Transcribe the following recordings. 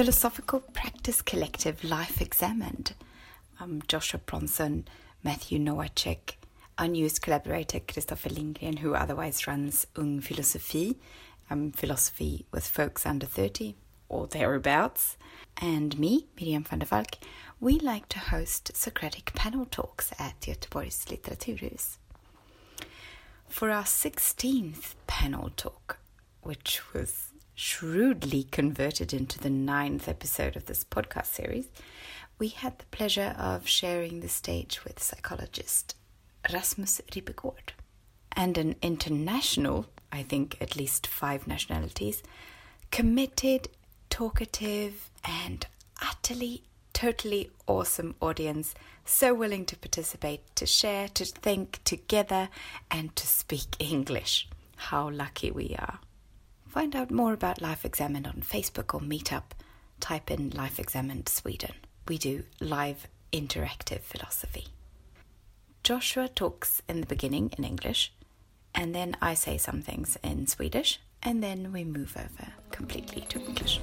philosophical practice collective Life Examined. I'm Joshua Bronson, Matthew Nowacek, our newest collaborator Christopher Lindgren, who otherwise runs Ung Philosophy, um, philosophy with folks under 30 or thereabouts, and me, Miriam van der Valk. We like to host Socratic panel talks at Göteborgs litteraturhus. For our 16th panel talk, which was shrewdly converted into the ninth episode of this podcast series, we had the pleasure of sharing the stage with psychologist Rasmus Rippegård and an international, I think at least five nationalities, committed, talkative, and utterly, totally awesome audience, so willing to participate, to share, to think together, and to speak English. How lucky we are. Find out more about Life Examined on Facebook or Meetup. Type in Life Examined Sweden. We do live interactive philosophy. Joshua talks in the beginning in English, and then I say some things in Swedish, and then we move over completely to English.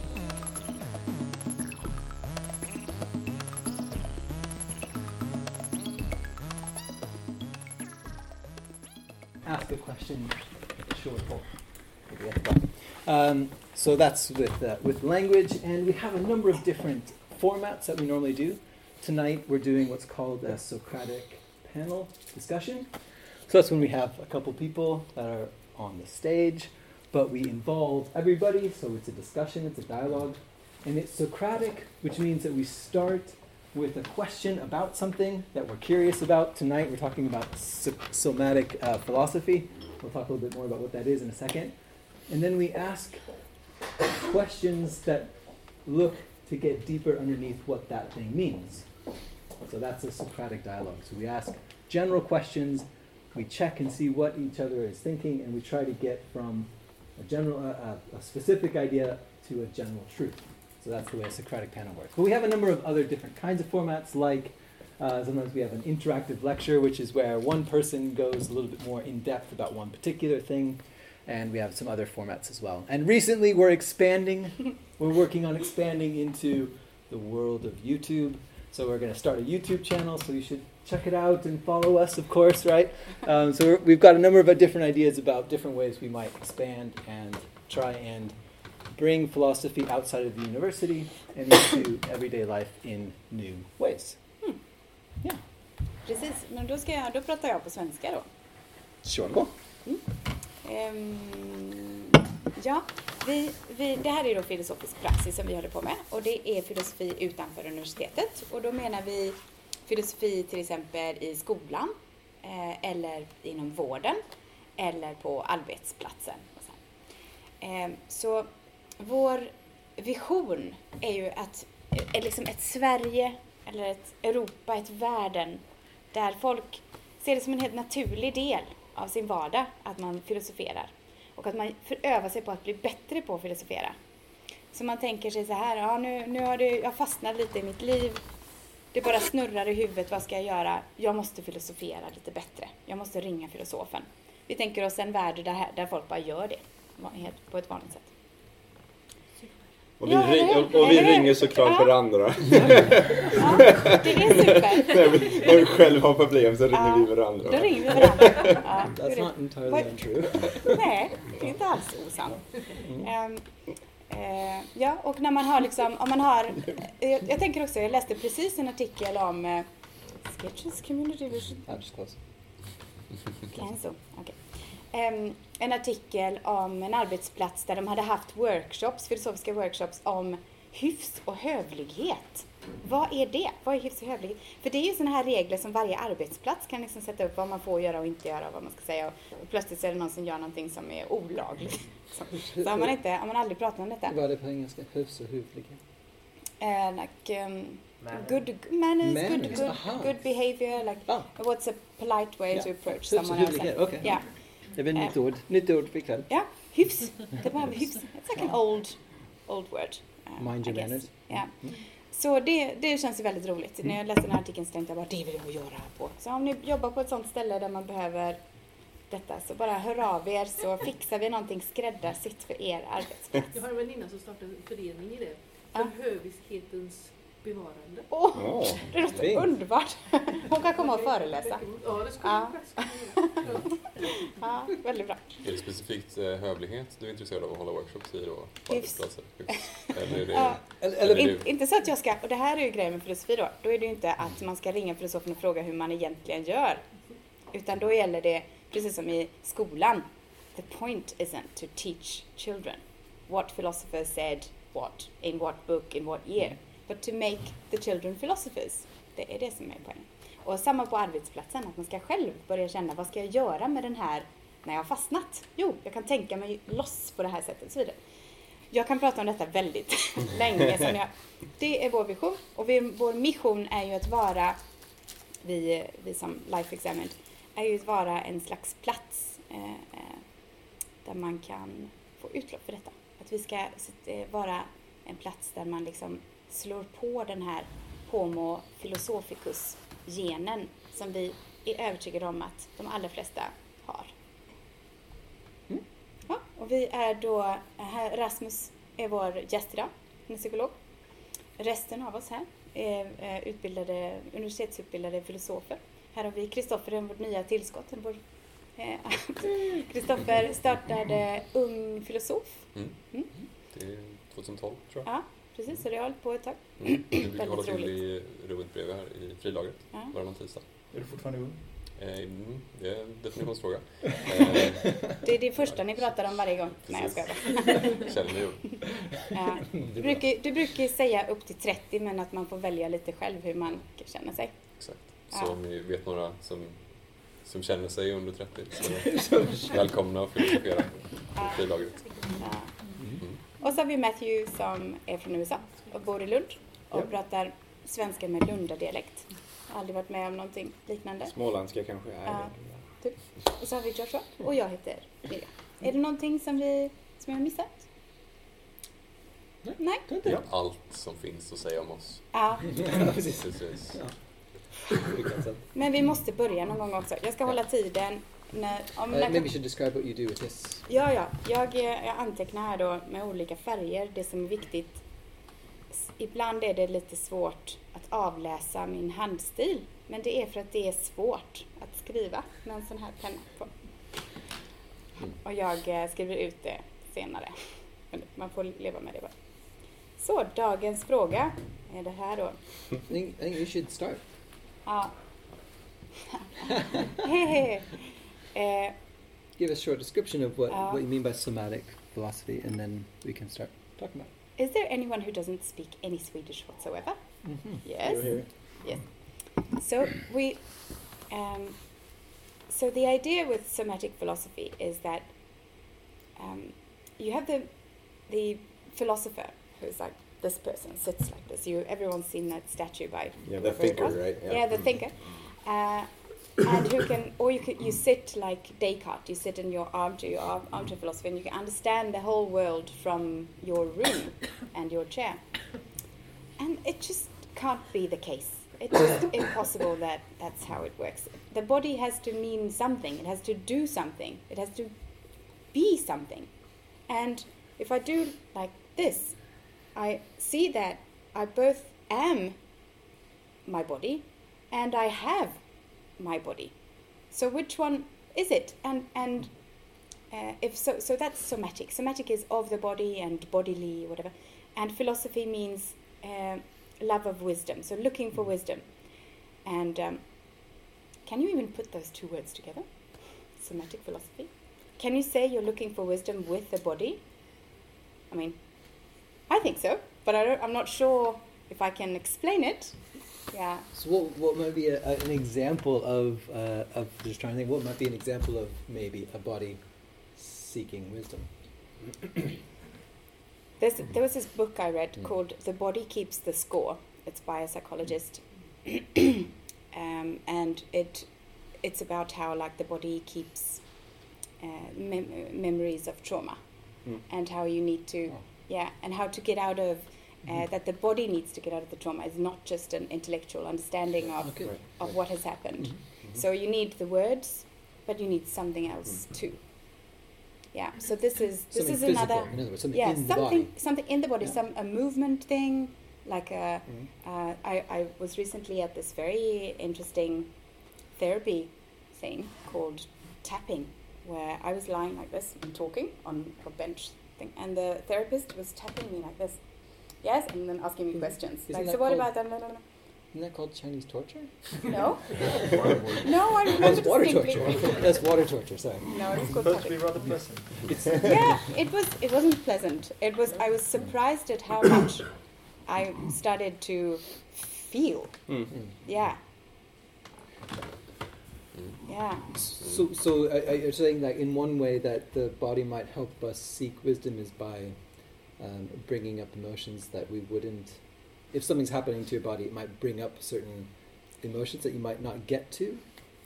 Ask a question, short or um, so that's with, uh, with language, and we have a number of different formats that we normally do. Tonight we're doing what's called a Socratic panel discussion. So that's when we have a couple people that are on the stage, but we involve everybody, so it's a discussion, it's a dialogue. And it's Socratic, which means that we start with a question about something that we're curious about. Tonight we're talking about somatic uh, philosophy. We'll talk a little bit more about what that is in a second. And then we ask questions that look to get deeper underneath what that thing means. So that's a Socratic dialogue. So we ask general questions, we check and see what each other is thinking, and we try to get from a general, uh, a specific idea to a general truth. So that's the way a Socratic panel works. But we have a number of other different kinds of formats, like uh, sometimes we have an interactive lecture, which is where one person goes a little bit more in depth about one particular thing and we have some other formats as well. And recently we're expanding, we're working on expanding into the world of YouTube. So we're going to start a YouTube channel, so you should check it out and follow us, of course, right? Um, so we've got a number of different ideas about different ways we might expand and try and bring philosophy outside of the university and into everyday life in new ways. Hmm. Yeah. Precis, men då, ska jag, då pratar jag på svenska då. På. Mm. Um, ja, vi, vi, det här är då filosofisk praxis som vi håller på med och det är filosofi utanför universitetet och då menar vi filosofi till exempel i skolan eh, eller inom vården eller på arbetsplatsen. Så, eh, så vår vision är ju att är liksom ett Sverige eller ett Europa, ett världen där folk ser det som en helt naturlig del av sin vardag att man filosoferar och att man övar sig på att bli bättre på att filosofera. Så man tänker sig så här, ja nu, nu har det, jag fastnat lite i mitt liv, det bara snurrar i huvudet, vad ska jag göra? Jag måste filosofera lite bättre. Jag måste ringa filosofen. Vi tänker oss en värld där, där folk bara gör det på ett vanligt sätt. Och vi, ja, ring, och, och vi ringer såklart ja. varandra. Ja, det är super. när, vi, när vi själva har problem så ringer ja, vi varandra. Då ringer vi varandra. Ja, That's not entirely untrue. Nej, det är inte alls osant. Mm. Um, uh, ja, och när man har liksom, om man har, jag, jag, tänker också, jag läste precis en artikel om uh, Sketches Community Vision. Cancel, okay. Um, en artikel om en arbetsplats där de hade haft workshops, filosofiska workshops om hyfs och hövlighet. Vad är det? Vad är hyfs och hövlighet? För det är ju sådana här regler som varje arbetsplats kan liksom sätta upp vad man får göra och inte göra, vad man ska säga. Och plötsligt så är det någon som gör någonting som är olagligt. Så har man, inte, har man aldrig pratat om detta. Vad är det på engelska? Hyfs och hövlighet? Uh, like, um, good manners, manners. good, good, good behavior, like ah. what's a polite way yeah. to approach someone else. Okay. Yeah. Det är väl nytt ord, nytt ord för ikväll. Ja, hyfs. Det behöver hyfs. It's like an old, old word. Uh, Mind your manners. Ja. Mm. Så det, det känns ju väldigt roligt. Mm. När jag läste den här artikeln så tänkte jag bara, det vill jag göra på. Så om ni jobbar på ett sånt ställe där man behöver detta så bara hör av er så fixar vi någonting skräddarsytt för er arbetsplats. Jag har en väninna som startade en förening i det. Ja. för höviskhetens bevarande. Åh, Ja, det låter fint. underbart! Hon kan komma och föreläsa. Ja, det skulle Ja. Ja, väldigt bra. Är det specifikt eh, hövlighet du är intresserad av att hålla workshops i då? På arbetsplatser? Eller det... Ja. Eller, Eller eller, det- In, inte så att jag ska, och det här är ju grejen med filosofi då, då är det ju inte att man ska ringa filosofen och fråga hur man egentligen gör. Utan då gäller det, precis som i skolan, the point isn't to teach children what philosophers said what, in what book, in what year, but to make the children philosophers. Det är det som är poängen. Och samma på arbetsplatsen, att man ska själv börja känna vad ska jag göra med den här när jag har fastnat? Jo, jag kan tänka mig loss på det här sättet och så vidare. Jag kan prata om detta väldigt länge. Som jag, det är vår vision och vi, vår mission är ju att vara, vi, vi som Life Examined, är ju att vara en slags plats eh, eh där man kan få utlopp för detta. Att vi ska eh, vara en plats där man liksom slår på den här Homo philosophicus-genen som vi är övertygade om att de allra flesta har. Ja, och vi är då, här, Rasmus är vår gäst idag, han är psykolog. Resten av oss här är eh, utbildade, universitetsutbildade filosofer. Här har vi Kristoffer, vårt nya tillskott. Vår, eh, Kristoffer startade Ung Filosof. Mm. Mm. Det är 2012 tror jag. Ja, precis, så det har hållit på ett tag. Mm. Du brukar hålla till i rummet bredvid här i frilagret Ja. varannan tisdag. är du fortfarande ung? Eh, mm, det är en definitionsfråga. Eh, Det är det första ni pratar om varje gång. Nej, jag skojar bara. Känner ni ung? Ja. Du brukar, du brukar säga upp till 30 men att man får välja lite själv hur man känner sig. Exakt. Ja. Så om ni vet några som, som känner sig under 30 så välkomna att filosofera Ja. i frilagret. Ja. Och så har vi Matthew som är från USA och bor i Lund och Ja. pratar svenska med lundadialekt. Har aldrig varit med om någonting liknande. Småländska kanske Ja. det. Och så har vi Joshua och jag heter Miriam. Är det någonting som, vi, som jag har missat? Nej. Nej? Det är allt som finns att säga om oss. Ja, precis. Precis. Ja. Men vi måste börja någon gång också. Jag ska hålla tiden. När, om Uh, maybe you should describe what you do with this. Ja, ja. Jag, eh, jag antecknar här då med olika färger, det som är viktigt. Ibland är det lite svårt att avläsa min handstil, men det är för att det är svårt att skriva med en sån här penna på. Och jag eh, skriver ut det senare. Men man får leva med det bara. Så, dagens fråga är det här då. I think, I think you should start. Ja. Hehe. eh, Give a short description of what, Uh, what you mean by somatic philosophy, and then we can start talking about is there anyone who doesn't speak any Swedish whatsoever? Mm-hmm. Yes. Here. Yes. So we, um, so the idea with somatic philosophy is that um, you have the the philosopher who's like this person sits like this. You everyone's seen that statue by Yeah, the thinker, was. right? Yeah, the thinker. Uh, and who can, or you could, you sit like Descartes. You sit in your armchair, your arm, armchair philosophy, and you can understand the whole world from your room and your chair. And it just can't be the case. It's just impossible that that's how it works. The body has to mean something. It has to do something. It has to be something. And if I do like this, I see that I both am my body and I have my body. So which one is it? And and uh, if so, so that's somatic. Somatic is of the body and bodily, whatever. And philosophy means uh, love of wisdom. So looking for wisdom. And um, can you even put those two words together? Somatic philosophy. Can you say you're looking for wisdom with the body? I mean, I think so, but I don't, I'm not sure if I can explain it. Yeah. So, what, what might be a, a, an example of, uh, of just trying to think, what might be an example of maybe a body seeking wisdom? There's, there was this book I read called The Body Keeps the Score. It's by a psychologist. um, and it it's about how like the body keeps uh, mem- memories of trauma Mm. and how you need to Oh. yeah and how to get out of uh, that the body needs to get out of the trauma is not just an intellectual understanding of, Okay. Right. of what has happened Mhm. so you need the words but you need something else too Yeah. So this is this something is physical, another in other words, something yeah in the something body. something in the body, Yeah. some a movement thing. Like a, Mhm. uh, I I was recently at this very interesting therapy thing called tapping, where I was lying like this and talking on a bench thing, and the therapist was tapping me like this. Yes, and then asking me Isn't- questions. isn't Like, so what about that? No, no, no. Isn't that called Chinese torture? No, no, I remember it's water torture. That's water torture. Sorry. No, it was called Supposed to be rather pleasant. yeah, it was. It wasn't pleasant. It was. I was surprised at how much I started to feel. Mm. Yeah. Yeah. So, so I, I, you're saying that in one way that the body might help us seek wisdom is by um, bringing up emotions that we wouldn't. If something's happening to your body, it might bring up certain emotions that you might not get to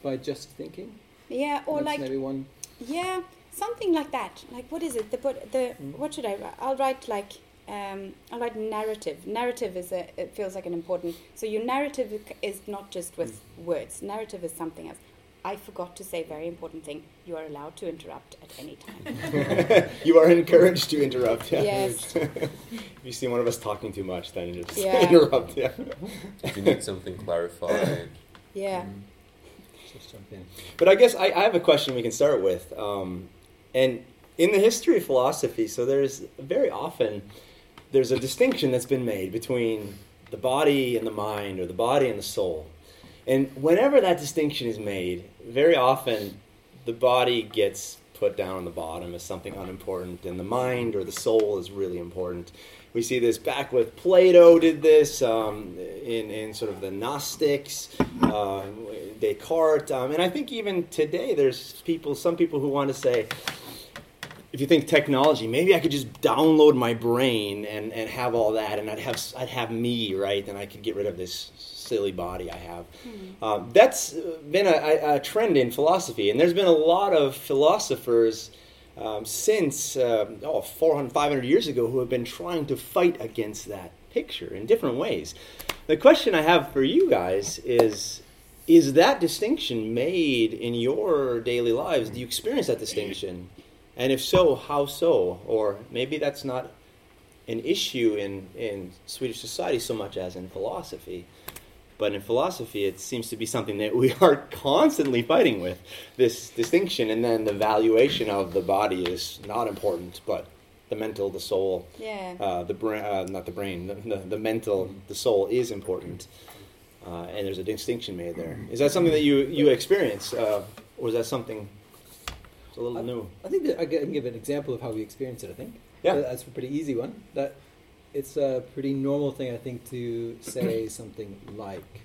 by just thinking. Yeah. Or like. maybe one. Yeah. Something like that. Like what is it? The the Mm. what should I write? I'll write like. Um, I'll write narrative. Narrative is a. It feels like an important. So your narrative is not just with words. Narrative is something else. I forgot to say a very important thing. You are allowed to interrupt at any time. you are encouraged to interrupt. Yeah. Yes. if you see one of us talking too much, then you just Yeah. interrupt. Yeah. If you need something clarified, Yeah. Mm. Just jump in. But I guess I, I have a question we can start with. Um, and in the history of philosophy, so there's very often there's a distinction that's been made between the body and the mind, or the body and the soul. And whenever that distinction is made, very often the body gets put down on the bottom as something unimportant, and the mind or the soul is really important. We see this back with Plato did this um, in, in sort of the Gnostics, uh, Descartes, um, and I think even today there's people, some people who want to say, if you think technology, maybe I could just download my brain and, and have all that, and I'd have I'd have me, right? And I could get rid of this silly body I have. Um, that's been a, a, a trend in philosophy, and there's been a lot of philosophers um, since uh, oh, 400, 500 years ago who have been trying to fight against that picture in different ways. The question I have for you guys is is that distinction made in your daily lives? Do you experience that distinction? And if so, how so? Or maybe that's not an issue in, in Swedish society so much as in philosophy. But in philosophy, it seems to be something that we are constantly fighting with this distinction, and then the valuation of the body is not important, but the mental, the soul, Yeah. uh, the brain, uh, not the brain, the, the, the mental, the soul is important, uh, and there's a distinction made there. Is that something that you you experience, uh, or is that something it's a little I- new? I think that I can give an example of how we experience it. I think. Yeah. That's a pretty easy one. That it's a pretty normal thing, I think, to say something like,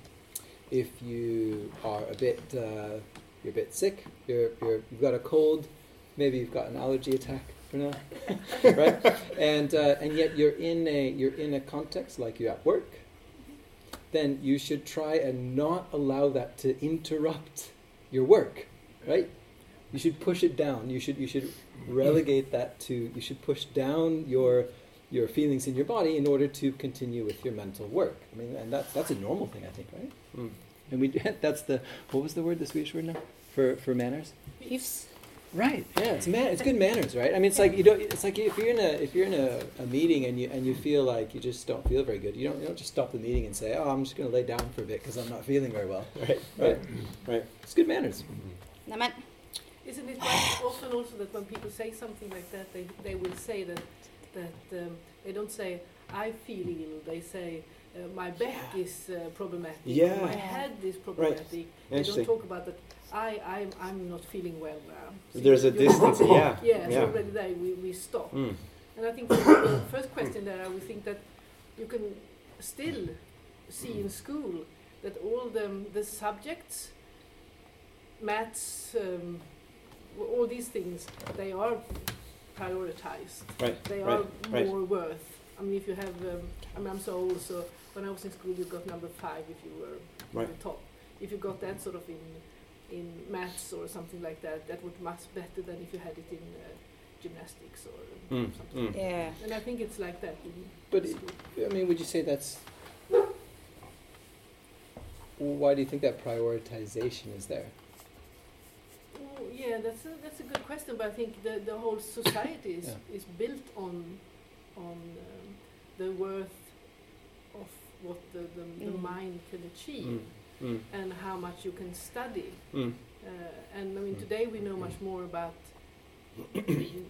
if you are a bit, uh, you're a bit sick, you're, you're, you've got a cold, maybe you've got an allergy attack for now, right? And uh, and yet you're in a you're in a context like you're at work. Then you should try and not allow that to interrupt your work, right? You should push it down. You should you should relegate that to you should push down your your feelings in your body in order to continue with your mental work. I mean, and that's that's a normal thing, I think, right? Mm. And we that's the what was the word the Swedish word now for for manners? Hyfs. Right. Yeah, it's man. It's good manners, right? I mean, it's like you don't. It's like if you're in a if you're in a, a meeting and you and you feel like you just don't feel very good. You don't you don't just stop the meeting and say, "Oh, I'm just going to lay down for a bit because I'm not feeling very well." Right, Right. right. It's good manners. Nämen. Isn't it quite often also that when people say something like that, they, they will say that that um, they don't say I feel ill. They say uh, my back is uh, problematic. Yeah. my head is problematic. They don't talk about that. I I'm, I'm not feeling well now. So There's a distance, yeah. Yeah, so Yeah. already there we, we stop. Mm. And I think the first question there, I would think that you can still see in school that all the, the subjects, maths, um, w- all these things, they are prioritized. Right, They right, are right. more worth. I mean, if you have, um, I mean, I'm so old, so when I was in school, you got number five if you were Right. in the top. If you got that sort of in in maths or something like that, that would much better than if you had it in uh, gymnastics or Mm, something. mm. Yeah. And I think it's like that in But it- I mean, would you say that's? Why do you think that prioritization is there? Yeah, Yeah, that's a, that's a good question, but I think the, the whole society is, Yeah. is built on on um, the worth of what the, the, the Mm. mind can achieve Mm. Mm. and how much you can study. Mm. Uh, and I mean, Mm. today we know much more about.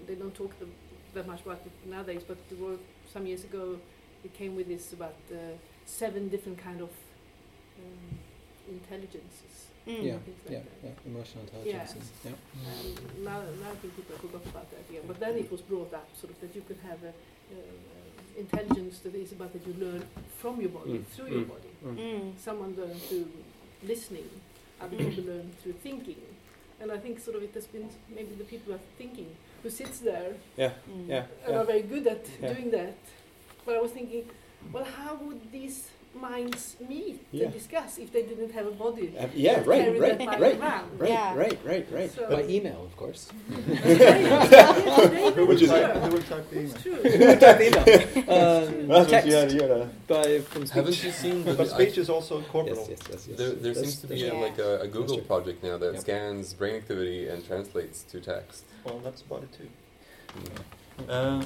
they don't talk the, that much about it nowadays, but there were some years ago it came with this about uh, seven different kind of um, intelligences. Mm. Yeah, things like yeah, yeah, emotional intelligence. and- yeah. And now, now I think people have forgot about that again. But then it was brought up sort of that you could have a uh, intelligence that is about that you learn from your body, Mm, through your mm. body. Mm. Someone learns through listening, other people learn through thinking. And I think sort of it has been maybe the people who are thinking who sits there Yeah. Mm. Yeah. and yeah. are very good at Yeah. doing that. But I was thinking, well, how would these minds meet Yeah. and discuss if they didn't have a body? Uh, yeah. to Right. carry Right. that mind Right. around? Right. Yeah. Right. Right. Right. So- By email, of course. Which is- Who will type the email? It's true. Type the email. Um, That's what text you gotta, you gotta. by from speech. Haven't you seen the But speech is also corporal. Yes. Yes. Yes. yes. There, there That's- seems to be that's a, like a, a Google project now that Yep. scans brain activity and translates to text. Well, that's body too. Mm. Uh,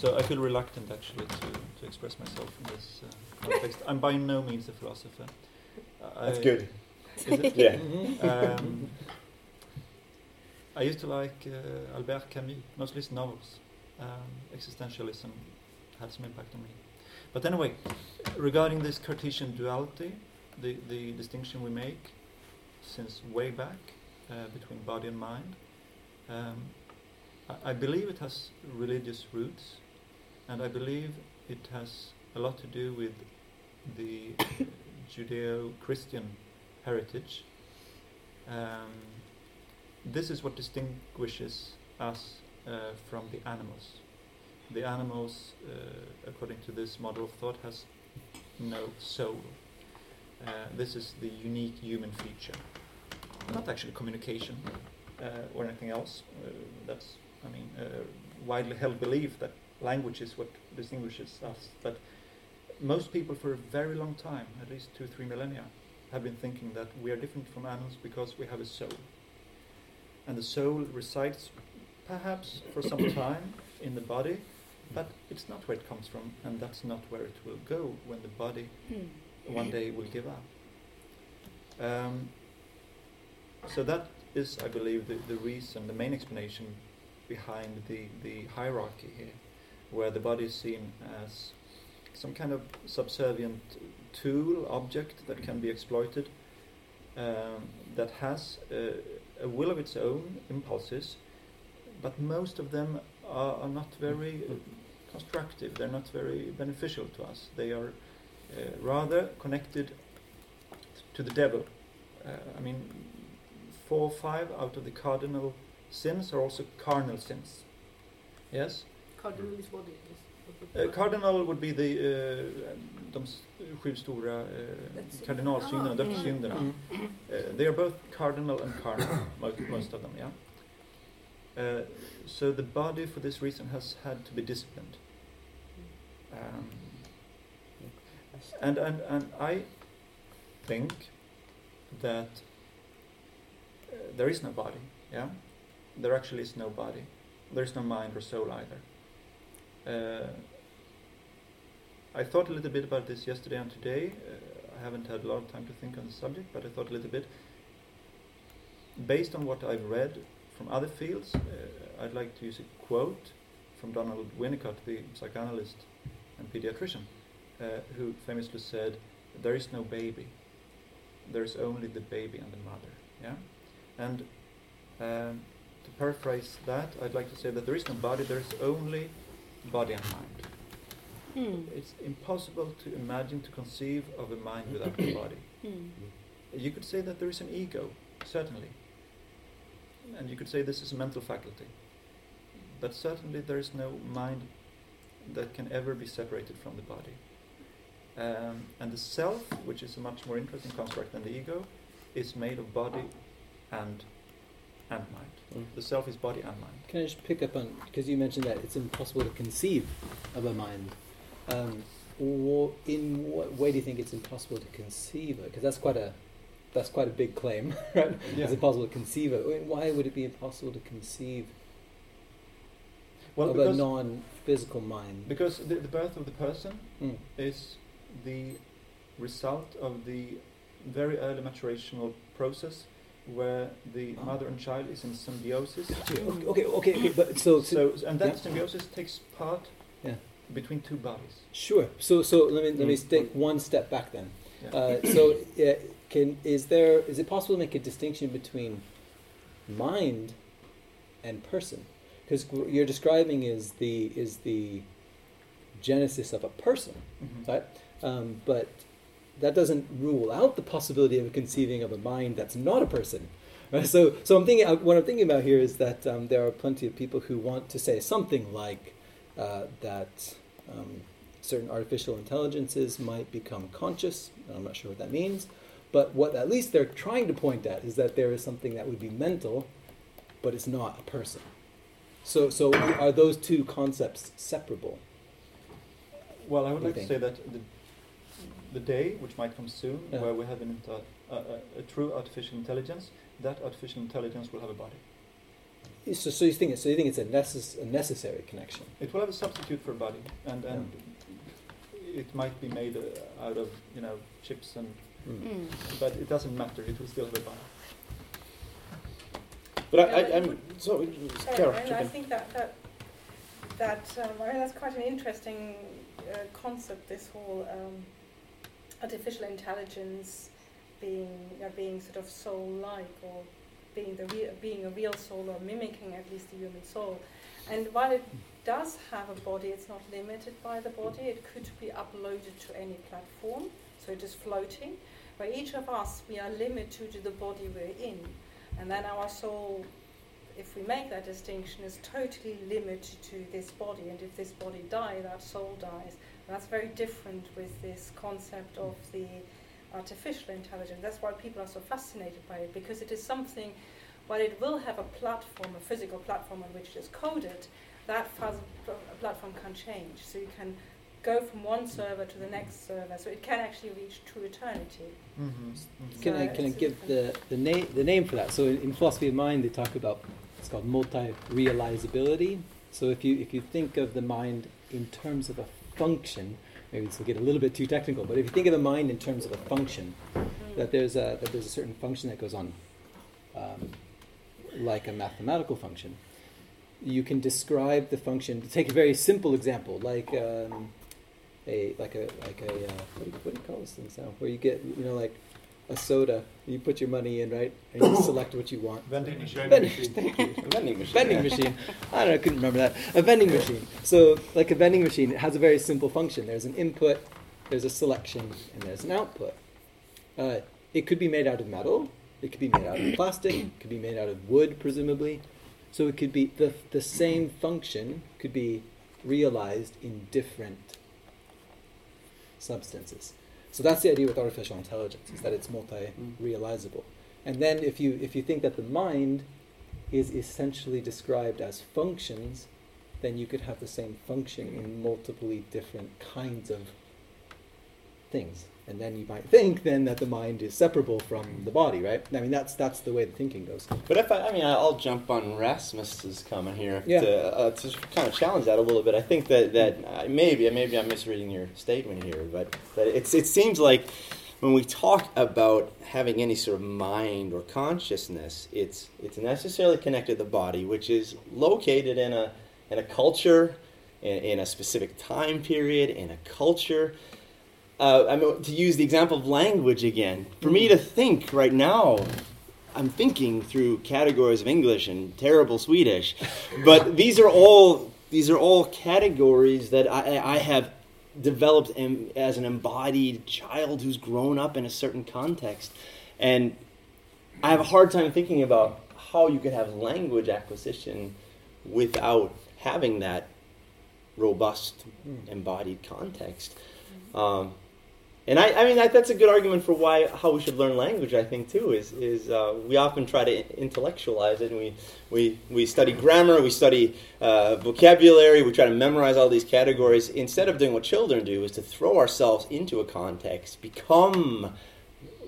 so I feel reluctant actually to, to express myself in this uh, context. I'm by no means a philosopher. That's good. Yeah. Um, I used to like uh, Albert Camus, mostly his novels. Um, existentialism had some impact on me. But anyway, regarding this Cartesian duality, the, the distinction we make since way back uh, between body and mind, um, I, believe it has religious roots, and I believe it has a lot to do with the Judeo-Christian heritage. Um, this is what distinguishes us uh, from the animals. The animals, uh, according to this model of thought, has no soul. Uh, this is the unique human feature, not actually communication uh, or anything else. Uh, that's, I mean, uh, widely held belief that language is what distinguishes us. But most people, for a very long time, at least two, three millennia, have been thinking that we are different from animals because we have a soul. And the soul resides perhaps for some time in the body, but it's not where it comes from, and that's not where it will go when the body Mm. one day will give up. Um, so that is, I believe, the, the reason, the main explanation behind the, the hierarchy here, where the body is seen as some kind of subservient tool, object that can be exploited, um, that has a will of its own, impulses, but most of them are, are not very constructive, they're not very beneficial to us. They are uh, rather connected to the devil. Uh, I mean, four or five out of the cardinal sins are also carnal sins. Yes? Cardinal is what it is. Uh, cardinal would be the uh, de s- sju stora uh, That's- kardinalsynderna, Ah, dödssynderna. Mm. Uh, they are both cardinal and carnal, most, most of them, yeah. Uh, so the body, for this reason, has had to be disciplined. Um, and, and, and I think that uh, there is no body, yeah? There actually is no body. There is no mind or soul either. Uh, I thought a little bit about this yesterday and today. Uh, I haven't had a lot of time to think on the subject, but I thought a little bit. Based on what I've read from other fields, uh, I'd like to use a quote from Donald Winnicott, the psychoanalyst and pediatrician, uh, who famously said, "There is no baby. There is only the baby and the mother." Yeah, and um, to paraphrase that, I'd like to say that there is no body. There is only body and mind. Mm. It's impossible to imagine to conceive of a mind without a body. Mm. You could say that there is an ego, certainly, and you could say this is a mental faculty. But certainly there is no mind that can ever be separated from the body. Um, and the self, which is a much more interesting construct than the ego, is made of body and and mind. Mm. The self is body and mind. Can I just pick up on because you mentioned that it's impossible to conceive of a mind. Um, wha- in what way do you think it's impossible to conceive it? Because that's quite a that's quite a big claim, right? Yeah. Is it possible to conceive of? I mean, why would it be impossible to conceive Well, of a non-physical mind? because the, the birth of the person Mm. is the result of the very early maturational process where the mother and child is in symbiosis. Gotcha. Okay, okay, okay, okay, But so, so, and that yeah. symbiosis takes part Yeah. between two bodies. sure. So, so let me let me Mm. take one step back then. Yeah. Uh, so, uh, can is there is it possible to make a distinction between mind and person? Because what you're describing is the is the genesis of a person, Mhm. right? Um, but that doesn't rule out the possibility of conceiving of a mind that's not a person. Right? So, so I'm thinking. uh, What I'm thinking about here is that um, there are plenty of people who want to say something like uh, that um, certain artificial intelligences might become conscious. I'm not sure what that means, but what at least they're trying to point at is that there is something that would be mental, but it's not a person. So, so are those two concepts separable? Well, I would like do to say that the, the day, which might come soon, Yeah. where we have an inter, a, a, a true artificial intelligence, that artificial intelligence will have a body. So, so you think it's, so you think it's a, necess- a necessary connection? It will have a substitute for a body, and, and it might be made uh, out of you know chips and, Mm. but it doesn't matter. It will still have a body. But I, I, I'm so Sorry, Carol, and I think that that that um, I mean that's quite an interesting uh, concept. This whole um, artificial intelligence being uh, being sort of soul-like or being the being a real soul or mimicking at least the human soul. And while it does have a body, it's not limited by the body. It could be uploaded to any platform, so it is floating. But each of us, we are limited to the body we're in, and then our soul if we make that distinction, is totally limited to this body, and if this body dies, that soul dies. And that's very different with this concept of the artificial intelligence. That's why people are so fascinated by it, because it is something, while it will have a platform, a physical platform on which it is coded, that fuzz- platform can change. So you can go from one server to the next server, so it can actually reach true eternity. Mm-hmm. Can I So can I it's give the the name the name for that? So in, in philosophy of mind, they talk about it's called multi-realizability. So if you if you think of the mind in terms of a function, maybe this will get a little bit too technical, but if you think of the mind in terms of a function, that there's a that there's a certain function that goes on, um, like a mathematical function. You can describe the function. To take a very simple example, like um, a like a like a uh, what, do you, what do you call those things now? Where you get you know like a soda, you put your money in, right, and you select what you want. Vending machine. Vending, thank you. A vending machine. vending machine. I don't know, I couldn't remember that. A vending machine. So, like a vending machine, it has a very simple function. There's an input, there's a selection, and there's an output. Uh, it could be made out of metal. It could be made out of plastic. It could be made out of wood, presumably. So it could be the the same function could be realized in different substances. So that's the idea with artificial intelligence, is that it's multi-realizable. Mm. And then if you if you think that the mind is essentially described as functions, then you could have the same function in multiply different kinds of things. And then you might think then that the mind is separable from the body, right? I mean that's that's the way the thinking goes. But if I, I mean, I'll jump on Rasmus's comment here Yeah. to, uh, to kind of challenge that a little bit. I think that that uh, maybe maybe I'm misreading your statement here, but that it's it seems like when we talk about having any sort of mind or consciousness, it's it's necessarily connected to the body, which is located in a in a culture, in, in a specific time period, in a culture. Uh, I mean, to use the example of language again, for me to think right now, I'm thinking through categories of English and terrible Swedish, but these are all these are all categories that I, I have developed em- as an embodied child who's grown up in a certain context, and I have a hard time thinking about how you could have language acquisition without having that robust Mm. embodied context. Um, and I, I mean, that, that's a good argument for why how we should learn language. I think too is is uh, we often try to intellectualize it, and we we, we study grammar, we study uh, vocabulary, we try to memorize all these categories instead of doing what children do, is to throw ourselves into a context, become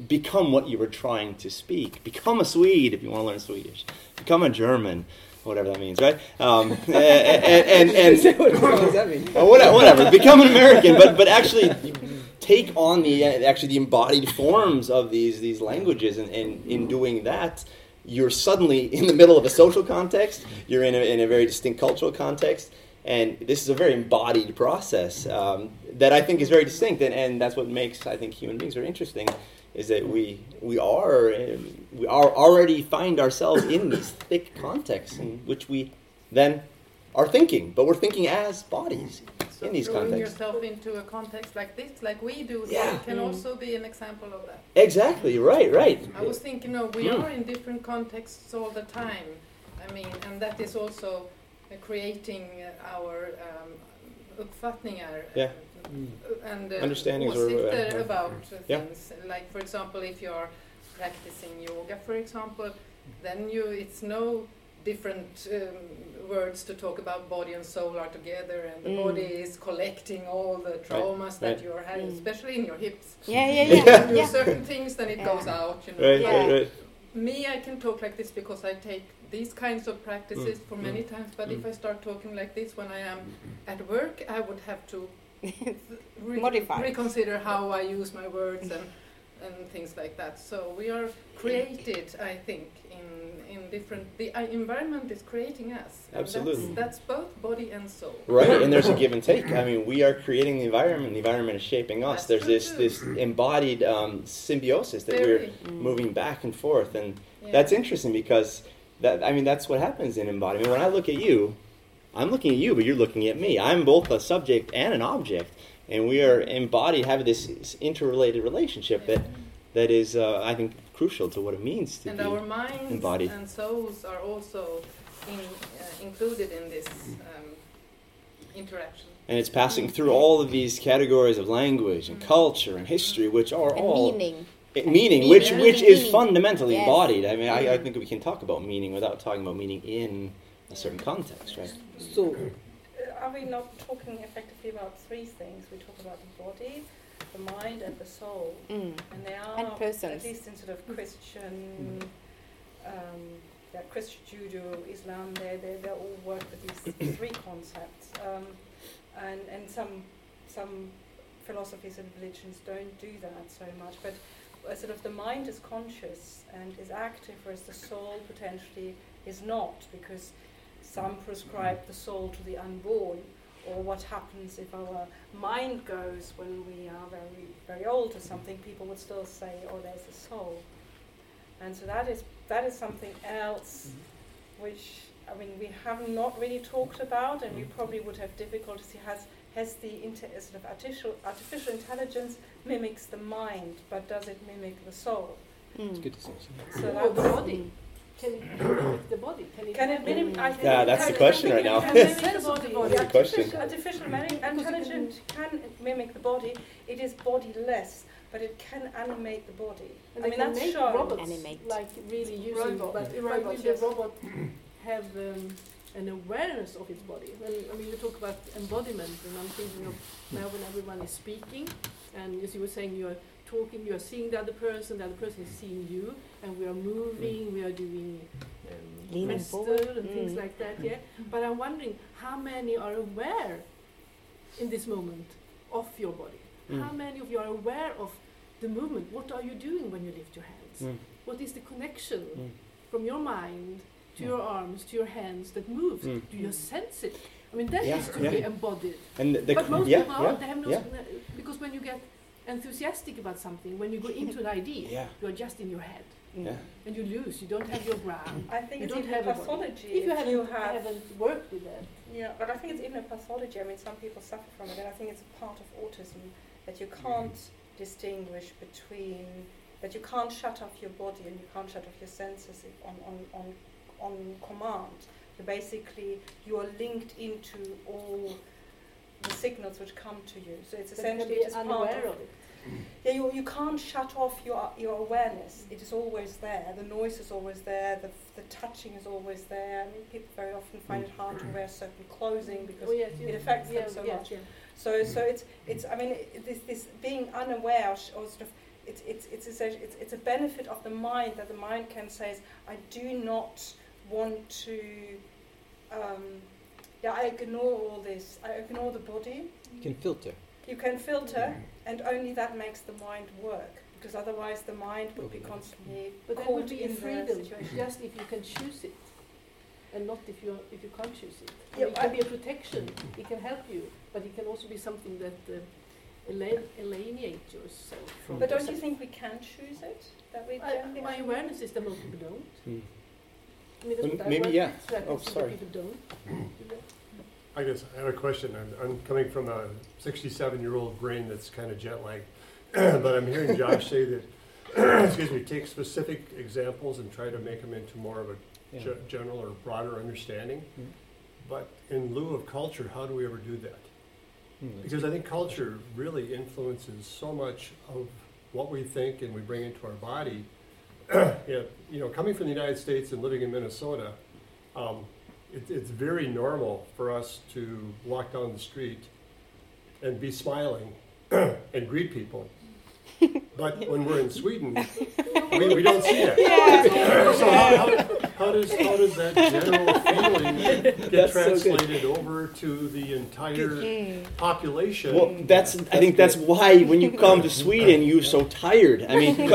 become what you were trying to speak. Become a Swede if you want to learn Swedish. Become a German, whatever that means, right? Um, and and, and, and what does that mean? whatever, whatever. Become an American, but but actually take on the actually the embodied forms of these these languages, and, and in doing that, you're suddenly in the middle of a social context. You're in a, in a very distinct cultural context, and this is a very embodied process um, that I think is very distinct, and, and that's what makes I think human beings very interesting. Is that we we are um, we are already find ourselves in these thick contexts in which we then are thinking, but we're thinking as bodies So in these throwing contexts. yourself into a context like this, like we do, Yeah. can Mm. also be an example of that. Exactly right, right. I was thinking, no, we Mm. are in different contexts all the time. I mean, and that is also uh, creating uh, our um, uppfattningar. uh, Yeah. And uh, Understandings or, uh, uh, about uh, yeah. things. Like, for example, if you're practicing yoga, for example, then you it's no different um, words to talk about body and soul are together and the Mm. body is collecting all the traumas that right. you're having, Mm. especially in your hips. Yeah, yeah, Yeah. yeah. You do certain things, then it Yeah. goes out. You know. Right, Yeah. right, right. Me, I can talk like this because I take these kinds of practices Mm, for mm, many times. But if mm. I start talking like this when I am at work, I would have to re- Modify. reconsider how I use my words and and things like that. So we are created, I think, in in different. The uh, environment is creating us. Absolutely. That's, that's both body and soul. Right, and there's a give and take. I mean, we are creating the environment. The environment is shaping us. That's There's true this too. this embodied um, symbiosis that we're Mm. moving back and forth, and Yeah. that's interesting because that I mean that's what happens in embodiment. When I look at you, I'm looking at you, but you're looking at me. I'm both a subject and an object, and we are embodied, have this interrelated relationship that that is, uh, I think, crucial to what it means to and be. our minds embodied. and souls are also in, uh, included in this um, interaction. and it's passing through all of these categories of language and culture and history, which are And all meaning. Meaning, Meaning, which meaning, which is fundamentally Yes. embodied. I mean, I, I Mm. think we can talk about meaning without talking about meaning in a certain context, right? So, Uh, Are we not talking effectively about three things? We talk about the body, the mind, and the soul. Mm. And they are, And persons. at least in sort of Christian, um, yeah, Christian Judeo, Islam, they they they all work with these three concepts. Um, and and some some philosophies and religions don't do that so much. But uh, sort of the mind is conscious and is active, whereas the soul potentially is not, because some prescribe the soul to the unborn, or what happens if our mind goes when we are very, very old or something. People would still say, "Oh, there's a soul," and so that is that is something else, which I mean we have not really talked about, and we probably would have difficulties. Has has the inter- sort of artificial artificial intelligence mimics the mind, but does it mimic the soul? it's Mm. good to see. So Oh, the body. Can it mimic the body? Can it, Can it mimic? I think Yeah, that's the question right now. it can mimic Sense the of the body. body. That's the question. Artificial, artificial intelligence can mimic the body. It is bodiless, but it can animate the body. And I mean, that's make shown. robots Animate. like really using Robot. but Robots, when will yes. the robot have um, an awareness of its body? When, I mean, you talk about embodiment, and I'm thinking of now when everyone is speaking, and as you were saying, you are talking, you are seeing the other person, the other person is seeing you, and we are moving, we are doing um, Leaning wrestle forward. and things Mm. like that. Yeah, but I'm wondering how many are aware in this moment of your body. Mm. How many of you are aware of the movement? What are you doing when you lift your hands? Mm. What is the connection Mm. from your mind to Mm. your arms to your hands that moves? Mm. Do you sense it? I mean, that Yeah, to yeah. be embodied. And the, but most yeah, people yeah, aren't. They have no, because when you get enthusiastic about something, when you go into an idea, Yeah. you are just in your head Mm. Yeah. and you lose. You don't have your ground. I think You it's don't even have a a pathology. If you haven't, you have, haven't worked with it. yeah, but I think it's even a pathology. I mean, some people suffer from it, and I think it's a part of autism that you can't distinguish between that you can't shut off your body and you can't shut off your senses if on on on on command. So basically, you are linked into all the signals which come to you. So it's but you can essentially be it is part unaware of of it. yeah, you, you can't shut off your your awareness. It is always there. The noise is always there. The, the touching is always there. I mean, people very often find it hard to wear certain clothing because Oh, yes, it yes, affects them so yes, much. yeah. so so it's it's. I mean, it, this this being unaware or sort of it's, it's, it's, essentially- it's, it's a benefit of the mind that the mind can say, I do not want to, um, yeah, I ignore all this, I ignore the body. You can filter. You can filter, and only that makes the mind work, because otherwise the mind would be constantly But that caught would be a in the freedom, situation. just if you can choose it, and not if you if you can't choose it. Yeah, it can I- be a protection. It can help you, but it can also be something that uh, alien- alienate yourself from. But don't yourself. you think we can choose it? That we I, can my awareness is that most people don't. Hmm. I that's Um, what maybe, work yeah. with, I Oh, sorry. People don't. You know? I guess I have a question. I'm, I'm coming from a 67 year old brain that's kind of jet lagged, but I'm hearing Josh say that, excuse me, take specific examples and try to make them into more of a Yeah. ge- general or broader understanding. Mm. But in lieu of culture, how do we ever do that? Hmm, Because I think culture really influences so much of what we think and we bring into our body. Yeah, you know, coming from the United States and living in Minnesota, um, it, it's very normal for us to walk down the street and be smiling and greet people. But when we're in Sweden, we, we don't see that. So how, how, how does how does that general feeling get That's so good. translated over to the entire population? Well, that's. I think that's why when you come to Sweden, you're so tired. I mean,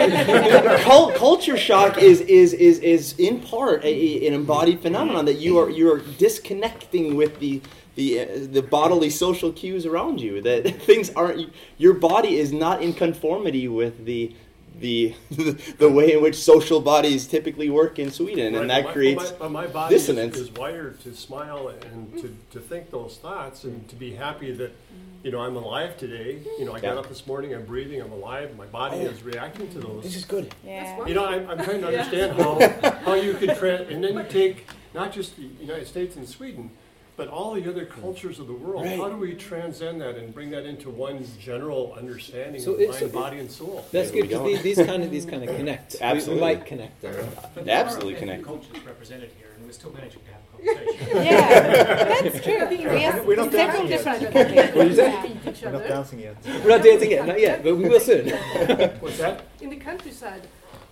cul- culture shock is is is is in part a, a- an embodied phenomenon that you are you are disconnecting with the. The, uh, the bodily social cues around you that things aren't your body is not in conformity with the the the way in which social bodies typically work in Sweden and that my- creates but my, my body is- dissonance. Is, wired to smile and to, to think those thoughts and to be happy that you know I'm alive today. You know, I got Yeah. up this morning, I'm breathing, I'm alive. My body Oh. is reacting to those. this is good Yeah. You know, I'm, I'm trying to understand how how you could tra- and then you take not just the United States and Sweden. But all the other cultures of the world, how do we transcend that and bring that into one general understanding So of it's- mind, body, and soul? That's Maybe good because these, these kind of these kind of connect. Absolutely. We, might connect them. But there Absolutely are connected. cultures represented here, and we're still managing to have a conversation. Yeah, that's true. We have We're not several dancing yet. different What did you say? Meet each We're not dancing yet. We're not dancing yet, not yet, but we will soon. What's that? In the countryside,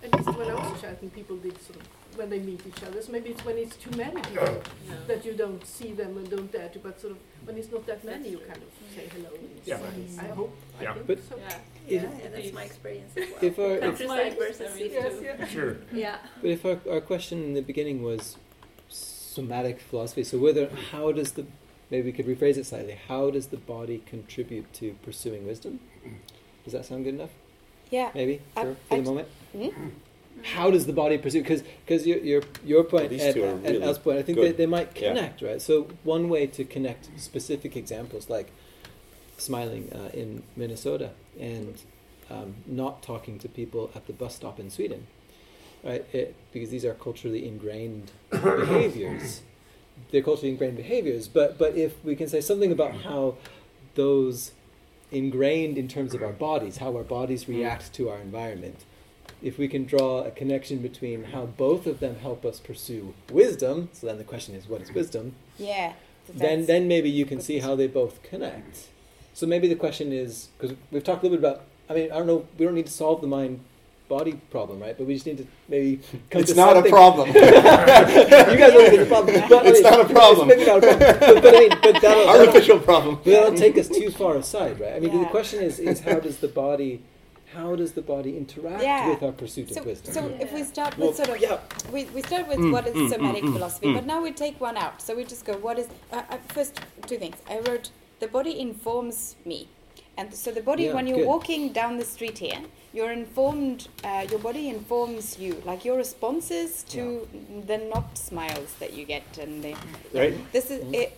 at least when I was a child, and people did sort of when they meet each other. So maybe it's when it's too many people that you don't see them and don't dare to, but sort of when it's not that many, you kind of say hello. Yeah. smile. I hope. Yeah. I But so. If, Yeah, that's my experience as well. if our, if, Countryside versus city. Yes, yeah. Sure. Yeah. but if our, our question in the beginning was somatic philosophy, so whether how does the maybe we could rephrase it slightly. How does the body contribute to pursuing wisdom? Does that sound good enough? Yeah. Maybe I- for, for I- the moment. Hmm? How does the body pursue? Because because your, your your point These and, and really Al's point, I think they, good. they might Yeah. connect, right? So one way to connect specific examples like smiling uh, in Minnesota and um, not talking to people at the bus stop in Sweden, right? It, because these are culturally ingrained behaviors. They're culturally ingrained behaviors, but but if we can say something about how those ingrained in terms of our bodies, how our bodies react to our environment. If we can draw a connection between how both of them help us pursue wisdom, so then the question is, what is wisdom? Yeah. Then, then maybe you can see how they both connect. So maybe the question is, because we've talked a little bit about, I mean, I don't know, we don't need to solve the mind body problem, right? But we just need to maybe come it's to not a problem you guys don't think it's a problem. But, I It's mean, not a problem. It's maybe not a problem. But, but, I mean, but that'll, that'll, artificial problem but that'll take us too far aside, right? I mean, the question is, is how does the body, how does the body interact Yeah. with our pursuit So, of wisdom? so if we start Well, with sort of, yeah. we, we start with Mm, what is mm, somatic mm, mm, philosophy, mm. but now we take one out. So we just go, what is, uh, uh, first, two things. I wrote, the body informs me. And so the body, Yeah, when you're good. walking down the street here, you're informed, uh, your body informs you, like your responses to the not smiles that you get. And the, right this is Mhm.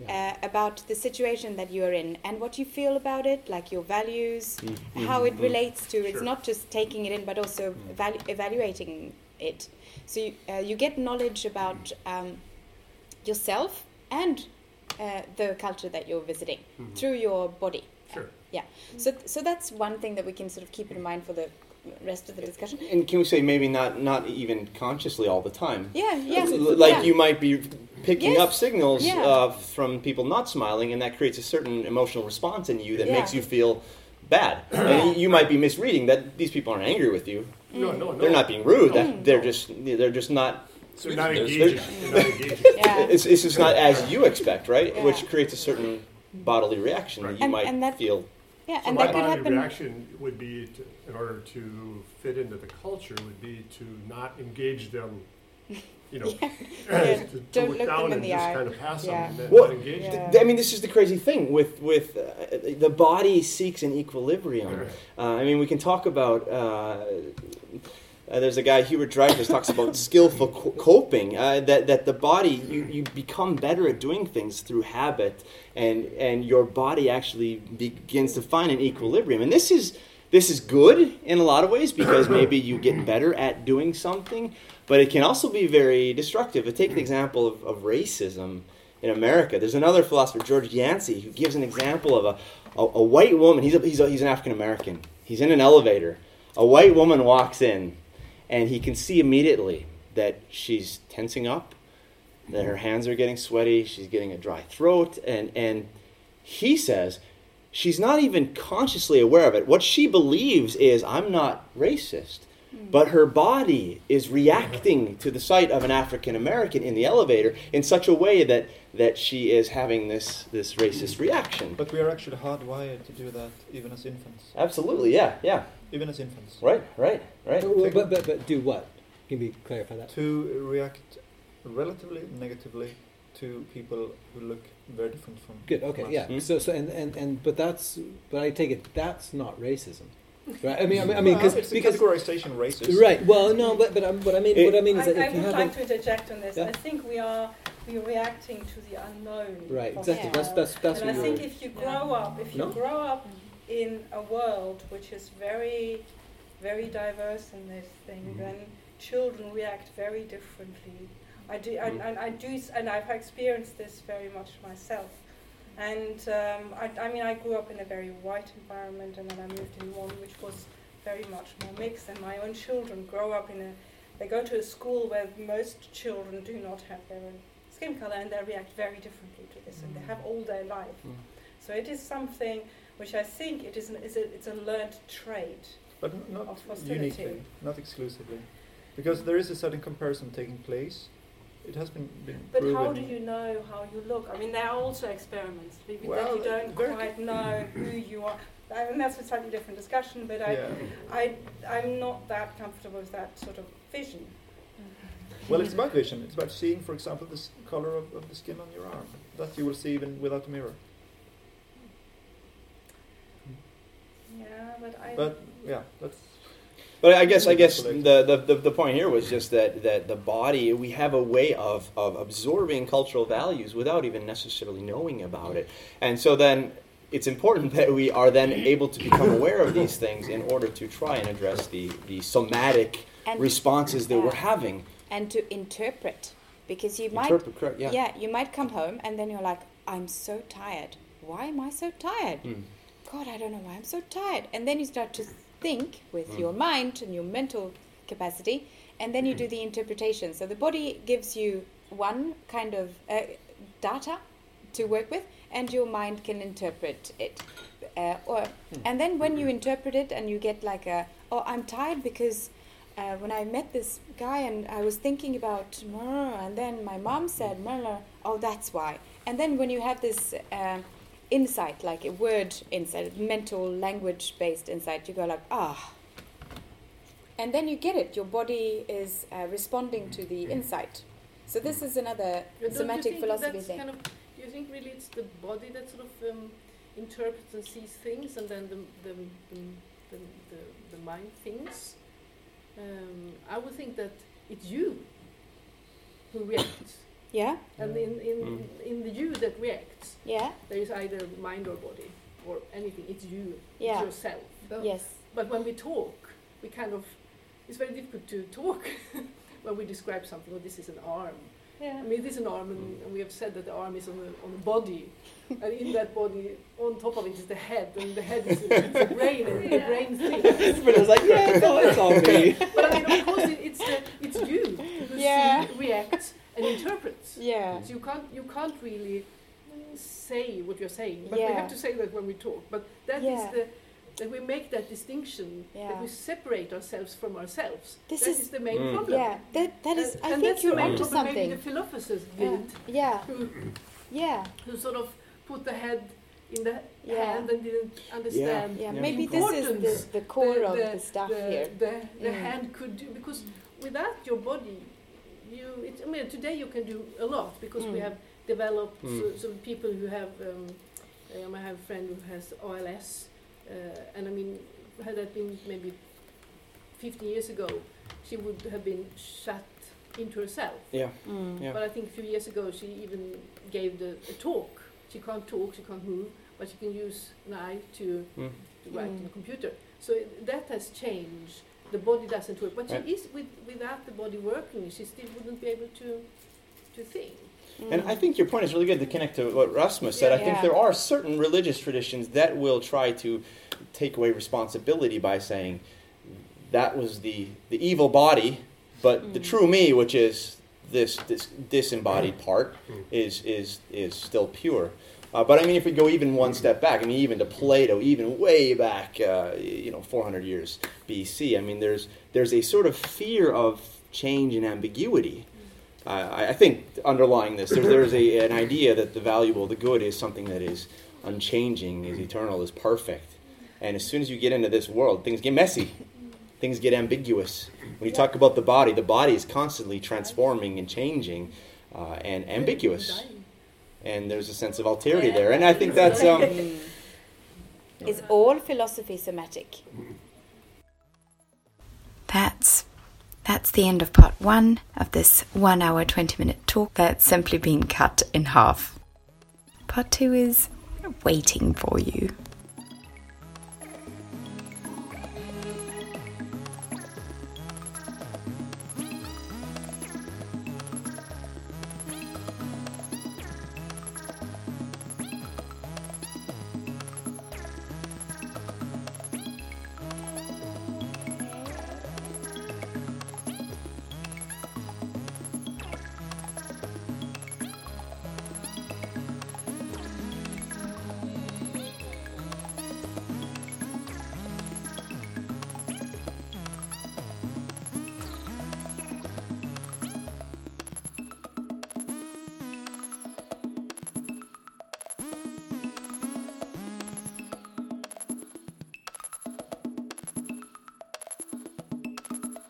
Information uh, about the situation that you're in and what you feel about it, like your values, Mm, how mm, it mm. relates to. It's not just taking it in, but also evalu- evaluating it. So you, uh, you get knowledge about um, yourself and uh, the culture that you're visiting Mhm. through your body. Sure. Yeah. So so that's one thing that we can sort of keep in mind for the rest of the discussion. and can we say maybe not not even consciously all the time Yeah. Yeah. Like yeah. you might be picking Yes. up signals Yeah. uh, from people not smiling and that creates a certain emotional response in you that Yeah. makes you feel bad. and you- you might be misreading that these people aren't angry with you. No, no, no. They're not being rude. No. That they're just they're just not. They're not engaging. They're not engaging. Yeah. It's, it's just not as you expect, right? Yeah. Which creates a certain bodily reaction that you And- might and that- feel. Yeah, So and my that could bodily happen. reaction would be, to, in order to fit into the culture, would be to not engage them, you know, Yeah. to, to Don't look look down them in and the just eye. kind of pass Yeah. them and Well, not engage them. Yeah. I mean, this is the crazy thing with with uh, the body seeks an equilibrium. Uh, I mean, we can talk about. Uh, uh, there's a guy, Hubert Dreyfus, talks about skillful co- coping. Uh, that that the body you, you become better at doing things through habit, and and your body actually begins to find an equilibrium. And this is this is good in a lot of ways because maybe you get better at doing something, but it can also be very destructive. Take the example of, of racism in America. There's another philosopher, George Yancey, who gives an example of a, a, a white woman. He's, a, he's, a, he's an African American. He's in an elevator. A white woman walks in, and he can see immediately that she's tensing up, that her hands are getting sweaty, she's getting a dry throat, and, and he says she's not even consciously aware of it. What she believes is, I'm not racist. Hmm. But her body is reacting to the sight of an African American in the elevator in such a way that, that she is having this, this racist reaction. But we are actually hardwired to do that even as infants. Absolutely, yeah, yeah. Even as infants. Right, right, right. But, but, but, but do what? Can we clarify that? To react relatively negatively to people who look very different from Good. Okay. from us. Yeah. Hmm? So, so and, and, and but that's but I take it that's not racism, right? I mean, I mean, I mean, Well, cause, it's because categorization racist. right. Well, no, but but um, what I mean, It- what I mean is I, that I if you would haven't like to interject on this. Yeah. I think we are we are reacting to the unknown. right, exactly. the That's that's that's and I what think you're. if you grow up, if you No? grow up in a world which is very, very diverse in this thing, Mhm. then children react very differently. I do, and, and I do, and I've experienced this very much myself. And um, I, I mean, I grew up in a very white environment, and then I moved in one which was very much more mixed. And my own children grow up in a, they go to a school where most children do not have their own skin color, and they react very differently to this, and they have all their life. Mm. So it is something which I think it is, an, is a, it's a learned trait. But not Of uniquely, not exclusively. Because there is a certain comparison taking place. It has been, been But proven. how do you know how you look? I mean, there are also experiments that you don't quite know who you are. I mean, that's a slightly different discussion, but I, Yeah. I, I'm not that comfortable with that sort of vision. Well, it's about vision. It's about seeing, for example, the color of, of the skin on your arm. That you will see even without a mirror. Yeah, but I. But yeah, that's But I guess I guess the, the, the, the point here was just that, that the body we have a way of, of absorbing cultural values without even necessarily knowing about it. And so then it's important that we are then able to become aware of these things in order to try and address the, the somatic And- responses that yeah. we're having. and to interpret because you might Interpret, correct, yeah. you might come home and then you're like i'm so tired why am i so tired Mm. god i don't know why i'm so tired and then you start to think with Mm. your mind and your mental capacity and then you do the interpretation so the body gives you one kind of uh, data to work with and your mind can interpret it uh, or and then when you interpret it and you get like a oh i'm tired because uh, when I met this guy and I was thinking about, and then my mom said, oh, that's why. And then when you have this uh, insight, like a word insight, mental language based insight, you go like, ah. And then you get it. Your body is uh, responding to the insight. So this is another But somatic philosophy that's thing. Kind of, do you think really it's the body that sort of um, interprets and sees things, and then the the the, the, the, the mind thinks? Um, I would think that it's you who reacts, Yeah, and in in, Mm. in the you that reacts, yeah, there is either mind or body or anything. It's you. Yeah. It's yourself. yes. But when we talk, we kind of it's very difficult to talk when we describe something. Oh, this is an arm. Yeah. I mean, it is an arm, and, and we have said that the arm is on the on the body, and in that body, on top of it is the head, and the head is, is the brain, and the brain thinks. But it's like, yeah, it's all, it's all me. But I mean, of course, it, it's the it's you who Yeah. see, reacts, and interprets. Yeah. So you can't you can't really say what you're saying, but we have to say that when we talk. But that is Yeah. the that we make that distinction, Yeah. that we separate ourselves from ourselves. This That is- is the main Mm. problem. Yeah, that, that is, And- I and think you're onto something. Maybe the philosophers Yeah, did, yeah, who, yeah, who sort of put the head in the Yeah. hand and didn't understand yeah. Yeah. Maybe this is the, the core the, of the, the stuff the, here. The, the Mm. hand could do because without your body, you. It, I mean, today you can do a lot because we Mm. have developed Mm. so, so people who have. Um, um, I have a friend who has ALS, uh, and I mean, had that been maybe 50 years ago, she would have been shut into herself. Yeah. Mm. Yeah. But I think a few years ago she even gave the, a talk. She can't talk, she can't move, but she can use an eye to, Mm. to write on Mm. a computer. So it, that has changed. The body doesn't work, but Right. she is with, without the body working. She still wouldn't be able to to think. And I think your point is really good to connect to what Rasmus said. I think Yeah. there are certain religious traditions that will try to take away responsibility by saying that was the, the evil body, but the Mm. true me, which is this, this disembodied part, Mm. is, is, is still pure. Uh, but I mean, if we go even one step back, I mean, even to Plato, even way back, uh, you know, 400 years BC, I mean, there's, there's a sort of fear of change and ambiguity. Uh, I, I think underlying this, there, there's a, an idea that the valuable, the good, is something that is unchanging, is eternal, is perfect. And as soon as you get into this world, things get messy, things get ambiguous. When you talk about the body, the body is constantly transforming and changing uh, and ambiguous. And there's a sense of alterity there. And I think that's. Um. Is all philosophy somatic? That's that's the end of part one of this one hour twenty minute talk that's simply been cut in half. Part two is waiting for you.